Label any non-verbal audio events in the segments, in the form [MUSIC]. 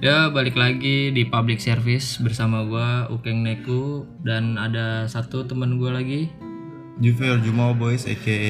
Ya balik lagi di public service bersama gua Ukeng Neku dan ada satu teman gua lagi. Juvel Jumo Boys aka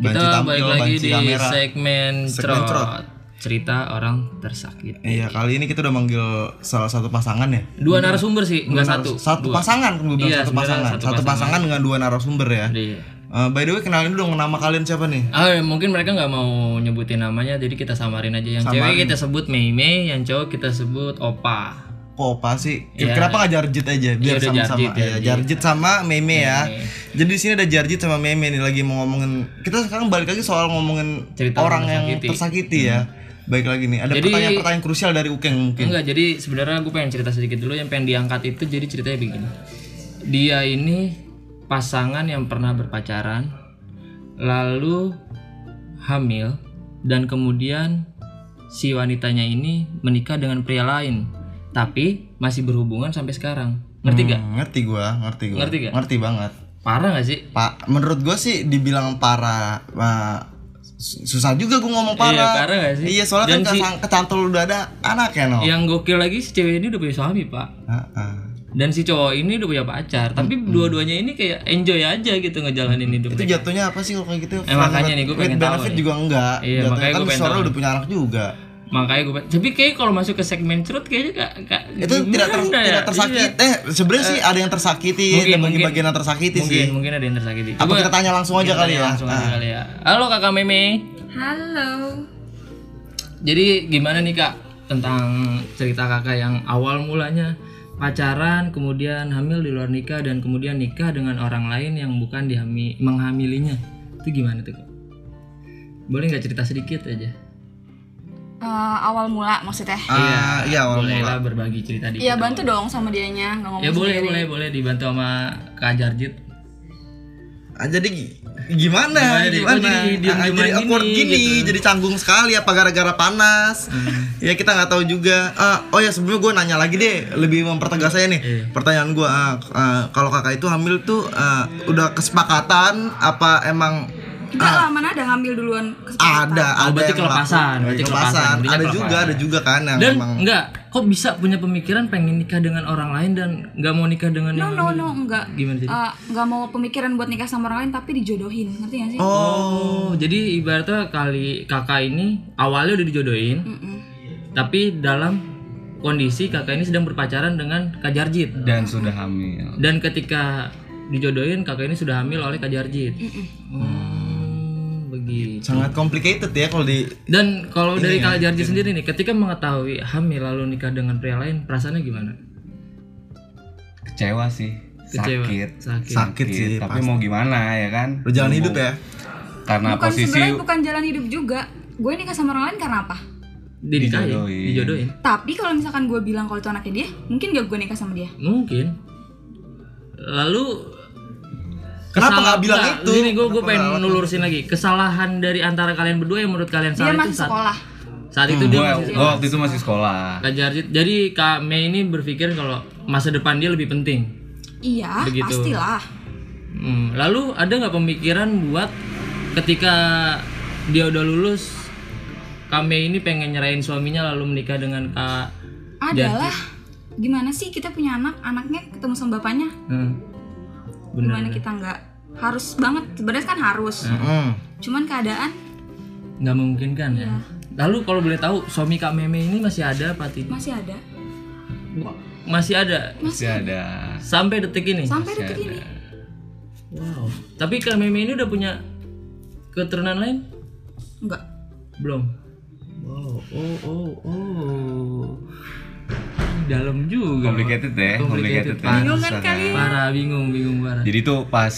Banci Kita Tampil, balik lagi Banci di Kamera. segmen, Segmen cerot. cerot. Cerita orang tersakit. Iya kali ini kita udah manggil salah satu pasangan ya Dua narasumber sih, enggak satu. Satu Dua. pasangan kan gue bilang Iya, satu sebenarnya pasangan satu Satu, pasangan. dengan dua narasumber ya Iya. Eh, By the way kenalin dulu dong nama kalian siapa nih? Ah, mungkin mereka nggak mau nyebutin namanya, jadi kita samarin aja. Yang cewek kita sebut Mei Mei, yang cowok kita sebut Opa. Kok apa sih? Iya. Kenapa nggak Jarjit aja? Biar udah sama-sama Jarjit, ya. Jarjit sama Meme ya. Jadi di sini ada Jarjit sama Meme nih lagi mau ngomongin. Kita sekarang balik lagi soal ngomongin Cerita orang yang tersakiti. tersakiti ya. Baik lagi nih. Ada pertanyaan-pertanyaan krusial dari Ukeng mungkin. Enggak, jadi sebenarnya gue pengen cerita sedikit dulu yang pengen diangkat itu jadi ceritanya begini. Dia ini pasangan yang pernah berpacaran, lalu hamil dan kemudian si wanitanya ini menikah dengan pria lain, tapi masih berhubungan sampai sekarang. Ngerti gak? Hmm, ngerti gua, ngerti gua. Ngerti gak? Ngerti banget. Parah gak sih? Pak, menurut gua sih dibilang parah sus- susah juga gua ngomong parah. Iya, parah gak sih? Iya, soalnya Dan kan si- kecantol udah ada anak ya, no. Yang gokil lagi si cewek ini udah punya suami, Pak. Heeh. Dan si cowok ini udah punya pacar, tapi dua-duanya ini kayak enjoy aja gitu ngejalanin hidup Itu mereka. jatuhnya apa sih kalau kayak gitu? Eh, makanya nih, With pengen tahu benefit nih. juga enggak. Iya, Jatuhnya makanya kan pengen tahu. udah punya anak juga. Makanya gue tapi kayak kalau masuk ke segmen cerut kayaknya kak, kak Itu tidak ter, ya? tidak tersakit. Eh, sebenarnya sih ada yang tersakiti mungkin, dan bagi mungkin. bagian yang tersakiti Mungkin sih. mungkin ada yang tersakiti. Apa kita tanya langsung aja kali ya? Langsung aja Ah. kali ya. Halo kakak Meme. Halo. Jadi gimana nih kak tentang cerita kakak yang awal mulanya pacaran, kemudian hamil di luar nikah dan kemudian nikah dengan orang lain yang bukan dihami menghamilinya. Itu gimana tuh kak? Boleh nggak cerita sedikit aja? Eh, awal mula maksudnya. Ah, iya, awal boleh mula. lah berbagi cerita dikit. Iya bantu dong sama dianya nggak ngomong Ya boleh sendiri. boleh boleh dibantu sama Kak Jarjit. Ah, jadi gimana? Gimana? Gimana? Jadi Ah, jadi awkward gini, gini, gitu? jadi canggung sekali apa gara-gara panas? Ya kita nggak tahu juga. Ah, oh ya sebelumnya gue nanya lagi deh, lebih mempertegas saya nih. Iya. Pertanyaan gue, ah, ah, kalau kakak itu hamil tuh ah, udah kesepakatan apa emang Enggak lah mana ada ngambil duluan kesepakatan. ada Oh, ada berarti yang kelepasan, berarti kelepasan. kelepasan, Ada kelepasan. juga, ada juga kan yang Dan emang enggak, kok bisa punya pemikiran pengen nikah dengan orang lain dan nggak mau nikah dengan No yang no lain? no enggak. Gimana sih? Eh, nggak mau pemikiran buat nikah sama orang lain tapi dijodohin ngerti gak sih? Oh, Oh, jadi ibaratnya kali kakak ini awalnya udah dijodohin, Mm-mm. tapi dalam kondisi kakak ini sedang berpacaran dengan Kak Jarjit. dan sudah hamil. Dan ketika dijodohin, kakak ini sudah hamil oleh Kak Jarjit. Hmm, begitu. sangat complicated ya kalau di Dan kalau dari ya, Kak Jarjit sendiri nih, ketika mengetahui hamil lalu nikah dengan pria lain, perasaannya gimana? Kecewa sih. Kecewa. Sakit. Sakit. sakit sih. Tapi mau gimana ya kan? Berjalan hidup ya. Karena Bukan posisi sebenarnya bukan jalan hidup juga. Gue nikah sama orang lain karena apa? Dinikahin, Dijodohin. dijodohin. Tapi kalau misalkan gue bilang kalau itu anaknya dia, mungkin gak gue nikah sama dia? Mungkin. Lalu Kenapa nggak bilang nggak, itu? Ini gue gue pengen nulurusin lagi. Kesalahan dari antara kalian berdua yang menurut kalian Dia salah itu masih saat, sekolah. saat itu dia gue masih gue waktu itu masih sekolah. Kak Jarjit. Jadi Kak Mei ini berpikir kalau masa depan dia lebih penting. Iya, Begitu. pastilah. Hmm, Lalu ada nggak pemikiran buat ketika dia udah lulus, Kak Mei ini pengen nyerahin suaminya lalu menikah dengan Kak Adalah gimana sih kita punya anak, anaknya ketemu sama bapaknya? Hmm. Bener. Gimana kita nggak harus banget? Sebenarnya kan harus. Mm. Cuman keadaan nggak mungkin kan ya. Lalu kalau boleh tahu suami Kak Meme ini masih ada apa tidak? masih ada. Masih ada Masih ada. sampai detik ini. Sampai Masih detik ada. ini. Wow. Tapi Kak Meme ini udah punya keturunan lain? Enggak. Belum. Wow. Oh oh oh. Dalam juga. Complicated ya, Complicated, complicated. ya. Bingung kan kalian? Parah, bingung, bingung parah. Jadi tuh pas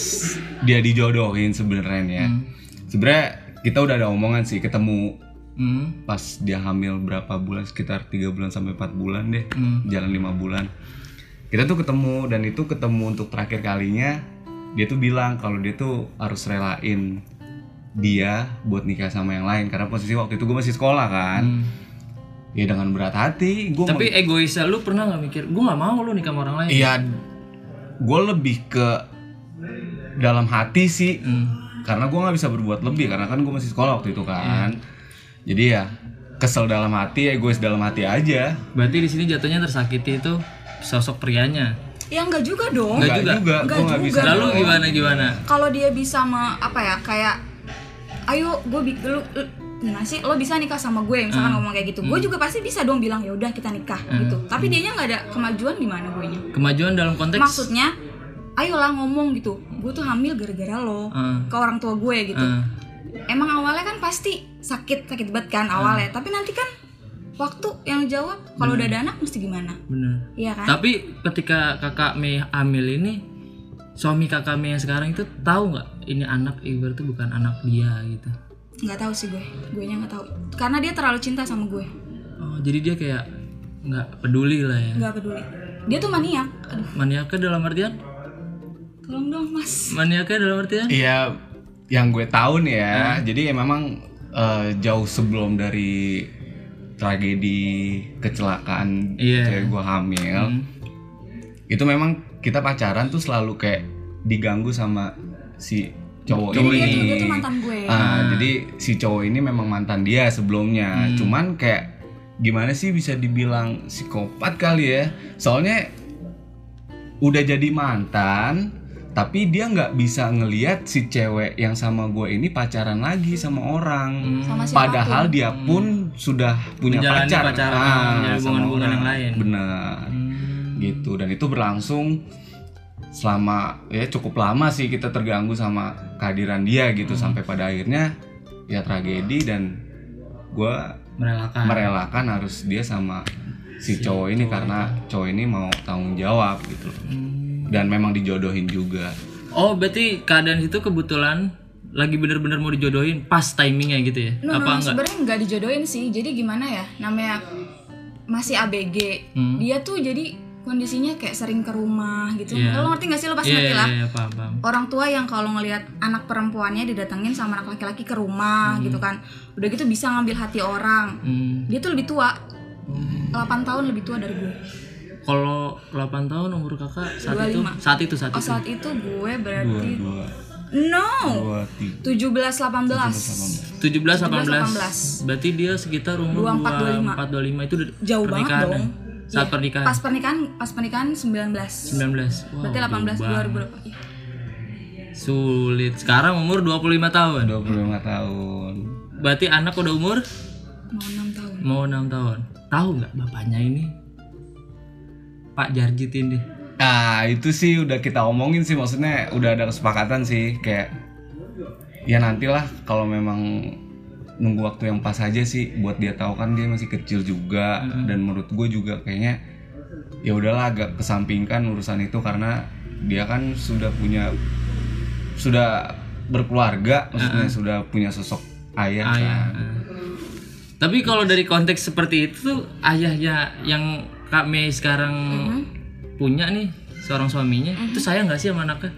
dia dijodohin sebenarnya. Hmm. Sebenarnya kita udah ada omongan sih ketemu Hmm. pas dia hamil berapa bulan sekitar tiga bulan sampai 4 bulan deh Hmm. jalan lima bulan kita tuh ketemu dan itu ketemu untuk terakhir kalinya dia tuh bilang kalau dia tuh harus relain dia buat nikah sama yang lain karena posisi waktu itu gue masih sekolah kan Hmm. Ya dengan berat hati gue Tapi egoisnya lu pernah nggak mikir, gue nggak mau lu nikah sama orang lain? iya gue lebih ke dalam hati sih Hmm. karena gue nggak bisa berbuat lebih karena kan gue masih sekolah waktu itu kan jadi ya kesel dalam hati egois dalam hati aja Berarti di sini jatuhnya tersakiti itu sosok prianya. Ya enggak juga dong. Enggak Nggak juga. Nggak gue nggak juga. bisa Lalu gimana gimana? Kalau dia bisa me, apa ya kayak ayo gue bi lu, lu gimana sih? Lo bisa nikah sama gue misalkan Hmm. ngomong kayak gitu. Gue juga pasti bisa dong bilang ya udah kita nikah gitu. Tapi dianya nggak ada kemajuan di mana gue nya? Kemajuan dalam konteks? Maksudnya ayolah ngomong gitu. Gue tuh hamil gara-gara lo Hmm. ke orang tua gue gitu. Eh, emang awalnya kan pasti sakit sakit banget kan awalnya. Tapi nanti kan waktu yang jawab kalau udah ada anak mesti gimana? Bener. iya kan? Tapi ketika kakak Mei hamil ini suami kakak Mei yang sekarang itu tahu nggak ini anak Iber tuh bukan anak dia gitu. Nggak tahu sih gue gue nya nggak tahu karena dia terlalu cinta sama gue Oh, jadi dia kayak nggak peduli lah ya. nggak peduli dia tuh maniak aduh Maniaknya dalam artian? tolong dong mas Maniaknya dalam artian? Iya, yang gue tahu nih ya. Jadi ya memang eh, jauh sebelum dari tragedi kecelakaan Iya. cewek gue hamil, Hmm. itu memang kita pacaran tuh selalu kayak diganggu sama si cowok jadi dia ini. dia tuh mantan gue Ah, jadi si cowok ini memang mantan dia sebelumnya. Cuman kayak gimana sih bisa dibilang psikopat kali ya? Soalnya udah jadi mantan, tapi dia nggak bisa ngelihat si cewek yang sama gue ini pacaran lagi sama orang. sama siapa pun Padahal dia pun sudah punya Menjalani pacar, pacaran, Ah, sama orang. yang lain. Benar, Hmm. gitu. Dan itu berlangsung selama ya cukup lama sih kita terganggu sama kehadiran dia gitu Hmm. sampai pada akhirnya ya tragedi dan gue Merelakan. merelakan harus dia sama si cowok ini karena cowok ini mau tanggung jawab gitu. Hmm. dan memang dijodohin juga Oh, berarti keadaan itu kebetulan lagi bener-bener mau dijodohin pas timingnya gitu ya? No, no, Apa no, enggak? sebenarnya nggak dijodohin sih. Jadi gimana ya? Namanya masih ABG. Hmm. Dia tuh jadi kondisinya kayak sering ke rumah gitu. Iya. Lo ngerti gak sih? Lo pasti Iya, ngerti iya, lah. iya, paham, paham. Orang tua yang kalau ngelihat anak perempuannya didatengin sama anak laki-laki ke rumah gitu kan. Udah gitu bisa ngambil hati orang. Hmm. Dia tuh lebih tua. 8 tahun lebih tua dari gue. Kalau 8 tahun umur kakak saat itu 25. saat itu saat Oh itu. saat itu gue berarti dua No dua tiga 17 18 17 18. 18. Berarti dia sekitar umur 24, 24 25 itu Jauh banget pernikahan dong. Saat Iya. pernikahan Pas pernikahan pas pernikahan 19 19. Wow, Berarti 18 jauh banget. 2000 iya. Sulit. Sekarang umur 25 tahun. dua puluh lima tahun Berarti anak udah umur Mau 6 tahun. mau 6 tahun. Tahu nggak bapaknya ini? Pak Jarjit ini. Nah itu sih udah kita omongin sih maksudnya udah ada kesepakatan sih kayak ya nantilah kalau memang nunggu waktu yang pas aja sih buat dia tahu kan dia masih kecil juga dan menurut gue juga kayaknya ya udahlah agak kesampingkan urusan itu karena dia kan sudah punya sudah berkeluarga maksudnya sudah punya sosok ayah, Ayah. kan. Tapi kalau dari konteks seperti itu tuh ayahnya yang Kak Mei sekarang punya nih seorang suaminya itu sayang nggak sih sama anaknya?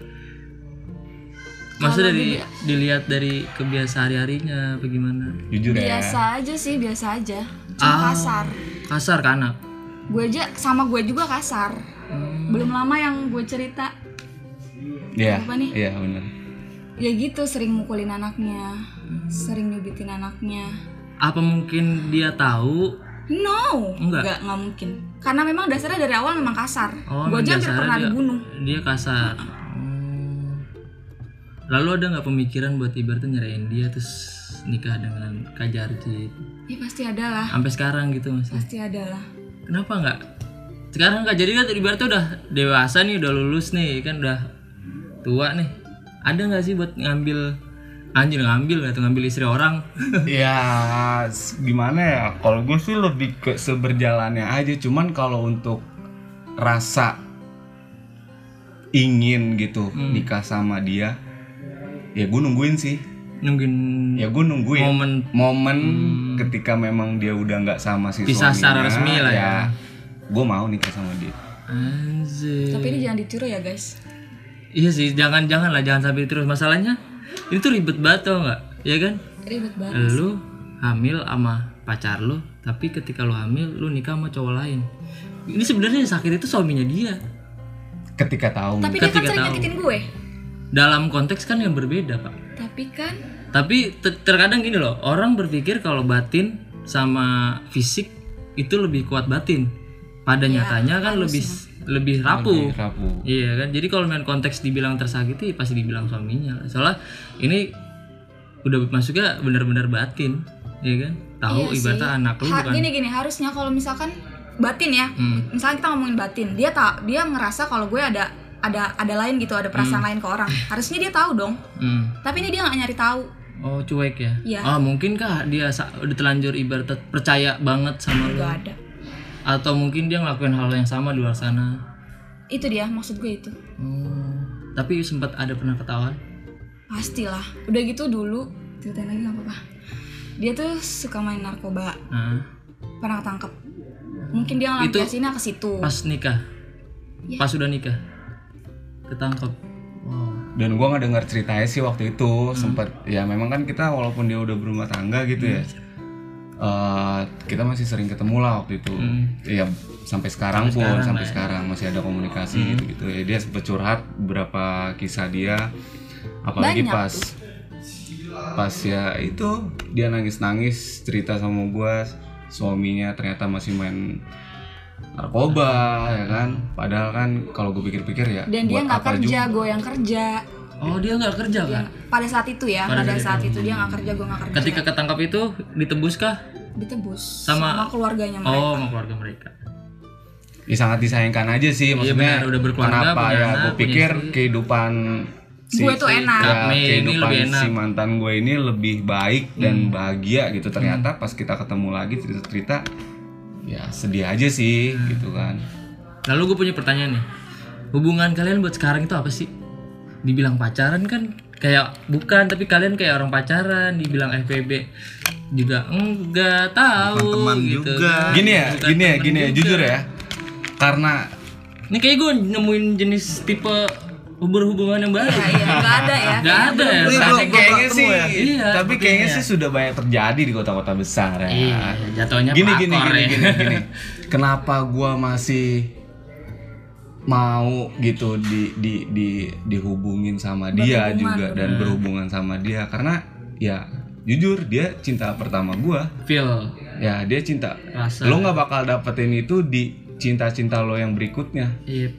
Maksudnya dari dilihat dari kebiasaan hari-harinya bagaimana? jujur ya Biasa aja sih, biasa aja. Cuma Ah. kasar. Kasar ke anak. Gue aja sama gue juga kasar. Hmm. Belum lama yang gue cerita, Iya Apa nih? iya benar ya gitu sering mukulin anaknya, sering nyubitin anaknya. Apa mungkin dia tahu? No, Enggak. enggak, enggak mungkin. Karena memang dasarnya dari awal memang kasar. Oh, gue aja hampir pernah dia- dibunuh. Dia kasar. Hmm. Lalu ada nggak pemikiran buat ibaratnya nyerahin dia terus nikah dengan Kak Jarjit? Ya pasti ada lah, Sampai sekarang gitu mas? pasti ada lah. Kenapa nggak? Sekarang Kak Jarjit kan ibaratnya udah dewasa nih, udah lulus nih, kan udah tua nih. Ada nggak sih buat ngambil anjir ngambil atau ngambil istri orang? [LAUGHS] Ya s- gimana ya? Kalau gue sih lebih ke seberjalannya aja. Cuman kalau untuk rasa ingin gitu nikah sama dia, ya gue nungguin sih. Nungguin Ya gue nungguin momen momen ketika memang dia udah nggak sama si Pisah secara resmi lah ya. Gue mau nikah sama dia. anjir. Tapi ini jangan ditiru ya guys. Iya sih, jangan jangan lah, jangan sampai terus. Masalahnya ini tuh ribet banget tau nggak? Ya kan? Ribet banget. Lu hamil sama pacar lu, tapi ketika lu hamil, lu nikah sama cowok lain. Ini sebenarnya yang sakit itu suaminya dia. Ketika tahu Tapi dia kan Ketika sering tahu. nyakitin gue. Dalam konteks kan yang berbeda, Pak. Tapi kan Tapi te- terkadang gini loh, orang berpikir kalau batin sama fisik itu lebih kuat batin. Pada Ya, nyatanya kan lebih lebih rapuh. Lebih rapuh. Iya kan. Jadi kalau main konteks dibilang tersakiti pasti dibilang suaminya. Soalnya ini udah masuknya benar-benar batin, ya kan? Tahu Iya ibaratnya anak lu Ha- bukan gini gini harusnya kalau misalkan batin ya Hmm. misalnya kita ngomongin batin dia tak dia ngerasa kalau gue ada ada ada lain gitu ada perasaan lain ke orang harusnya dia tahu dong Hmm. tapi ini dia nggak nyari tahu Oh cuek ya? Iya. Ah mungkin kah dia udah telanjur ibarat percaya banget sama lu? nggak ada Atau mungkin dia ngelakuin hal yang sama di luar sana? itu dia maksud gue itu Hmm. Tapi sempat ada pernah ketahuan? pastilah udah gitu dulu ceritain lagi nggak apa-apa dia tuh suka main narkoba Nah, pernah ketangkep mungkin dia ngelampiasinnya ke situ pas nikah? Iya. Pas sudah nikah? Ketangkep? Wow. dan gua nggak dengar ceritanya sih waktu itu sempet ya memang kan kita walaupun dia udah berumah tangga gitu ya eh, kita masih sering ketemu lah waktu itu. Ya sampai sekarang pun sampai sekarang masih ada komunikasi gitu gitu ya dia sempet curhat beberapa kisah dia apalagi Banyak pas pas ya itu dia nangis nangis cerita sama gua suaminya ternyata masih main narkoba ya kan padahal kan kalau gue pikir-pikir ya dan dia nggak kerja gue yang kerja Oh dia nggak kerja kan? pada saat itu ya pada, saat itu dia nggak kerja gue nggak kerja Ketika ketangkap itu ditebus kah? ditebus Sama- sama, keluarganya mereka Oh sama keluarga mereka. ya sangat disayangkan aja sih maksudnya benar, udah berkeluarga, kenapa punya ya anak, gue punya pikir istri. kehidupan si, Gue tuh enak. ya, Mei ini kehidupan lebih enak. si mantan gue ini lebih baik Hmm. dan bahagia gitu ternyata pas kita ketemu lagi cerita cerita ya sedih aja sih Hmm. gitu kan Lalu gue punya pertanyaan nih. Hubungan kalian buat sekarang itu apa sih? Dibilang pacaran kan kayak bukan tapi kalian kayak orang pacaran dibilang FPB juga enggak tahu Bukan teman gitu juga. kan. gini ya Bukan gini ya gini ya jujur ya karena Ini kayak gue nemuin jenis tipe berhubungan yang baru. Iya, iya, nggak ada ya. Nggak ada ya. Tapi belum kayaknya sih ya? Iya, tapi kayaknya sepertinya. sih sudah banyak terjadi di kota-kota besar ya Iya, jatuhnya gini gini pelakor gini, ya. gini gini [LAUGHS] kenapa gua masih mau gitu di di di dihubungin sama dia Berhubungan, juga dan berhubungan sama dia karena ya jujur dia cinta pertama gua Feel ya dia cinta rasa. lo nggak bakal dapetin itu di cinta-cinta lo yang berikutnya Iya.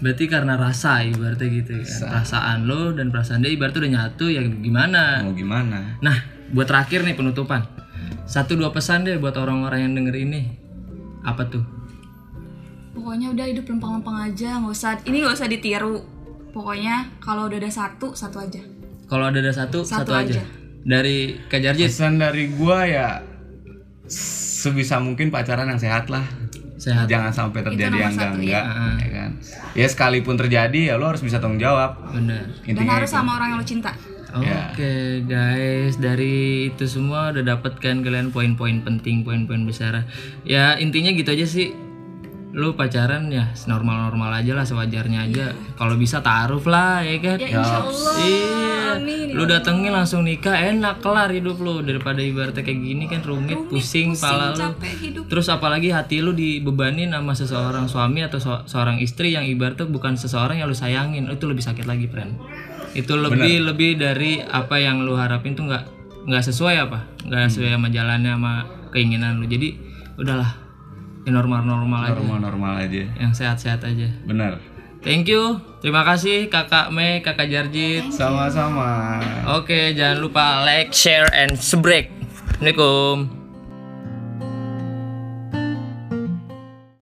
Berarti karena rasa ibaratnya gitu ya. Perasaan lo dan perasaan dia ibaratnya udah nyatu ya gimana? mau gimana Nah, buat terakhir nih penutupan. Satu dua pesan deh buat orang-orang yang denger ini. Apa tuh? pokoknya udah hidup lempeng-lempeng aja nggak usah ini nggak usah ditiru pokoknya kalau udah ada satu satu aja Kalau ada ada satu, satu, Satu aja. aja. Dari Jarjit, pesan dari gua ya sebisa mungkin pacaran yang sehat lah sehat. jangan sampai terjadi yang enggak satu, enggak ya kan ya sekalipun terjadi ya lo harus bisa tanggung jawab Bener. dan harus itu. sama orang yang lo cinta Ya. Oke guys, dari itu semua udah dapet kan kalian poin-poin penting, poin-poin besar. Ya intinya gitu aja sih. Lu pacaran ya normal-normal aja lah, sewajarnya aja. Kalau bisa taruh lah ya kan. ya insya Allah. Iya, Amin, ya lu datengin langsung nikah enak kelar hidup lu. Daripada ibaratnya kayak gini kan rumit, pusing, pala lu. hidup. Terus apalagi hati lu dibebanin sama seseorang suami atau so- seorang istri yang ibaratnya bukan seseorang yang lu sayangin, itu lebih sakit lagi, friend. Itu lebih lebih dari apa yang lu harapin tuh nggak nggak sesuai apa, nggak sesuai sama jalannya sama keinginan lu. Jadi udahlah, ya normal-normal aja, normal-normal aja yang sehat-sehat aja. benar Thank you, terima kasih kakak Mei, kakak Jarjit. sama-sama Oke, jangan lupa like, share, and subscribe. Assalamualaikum.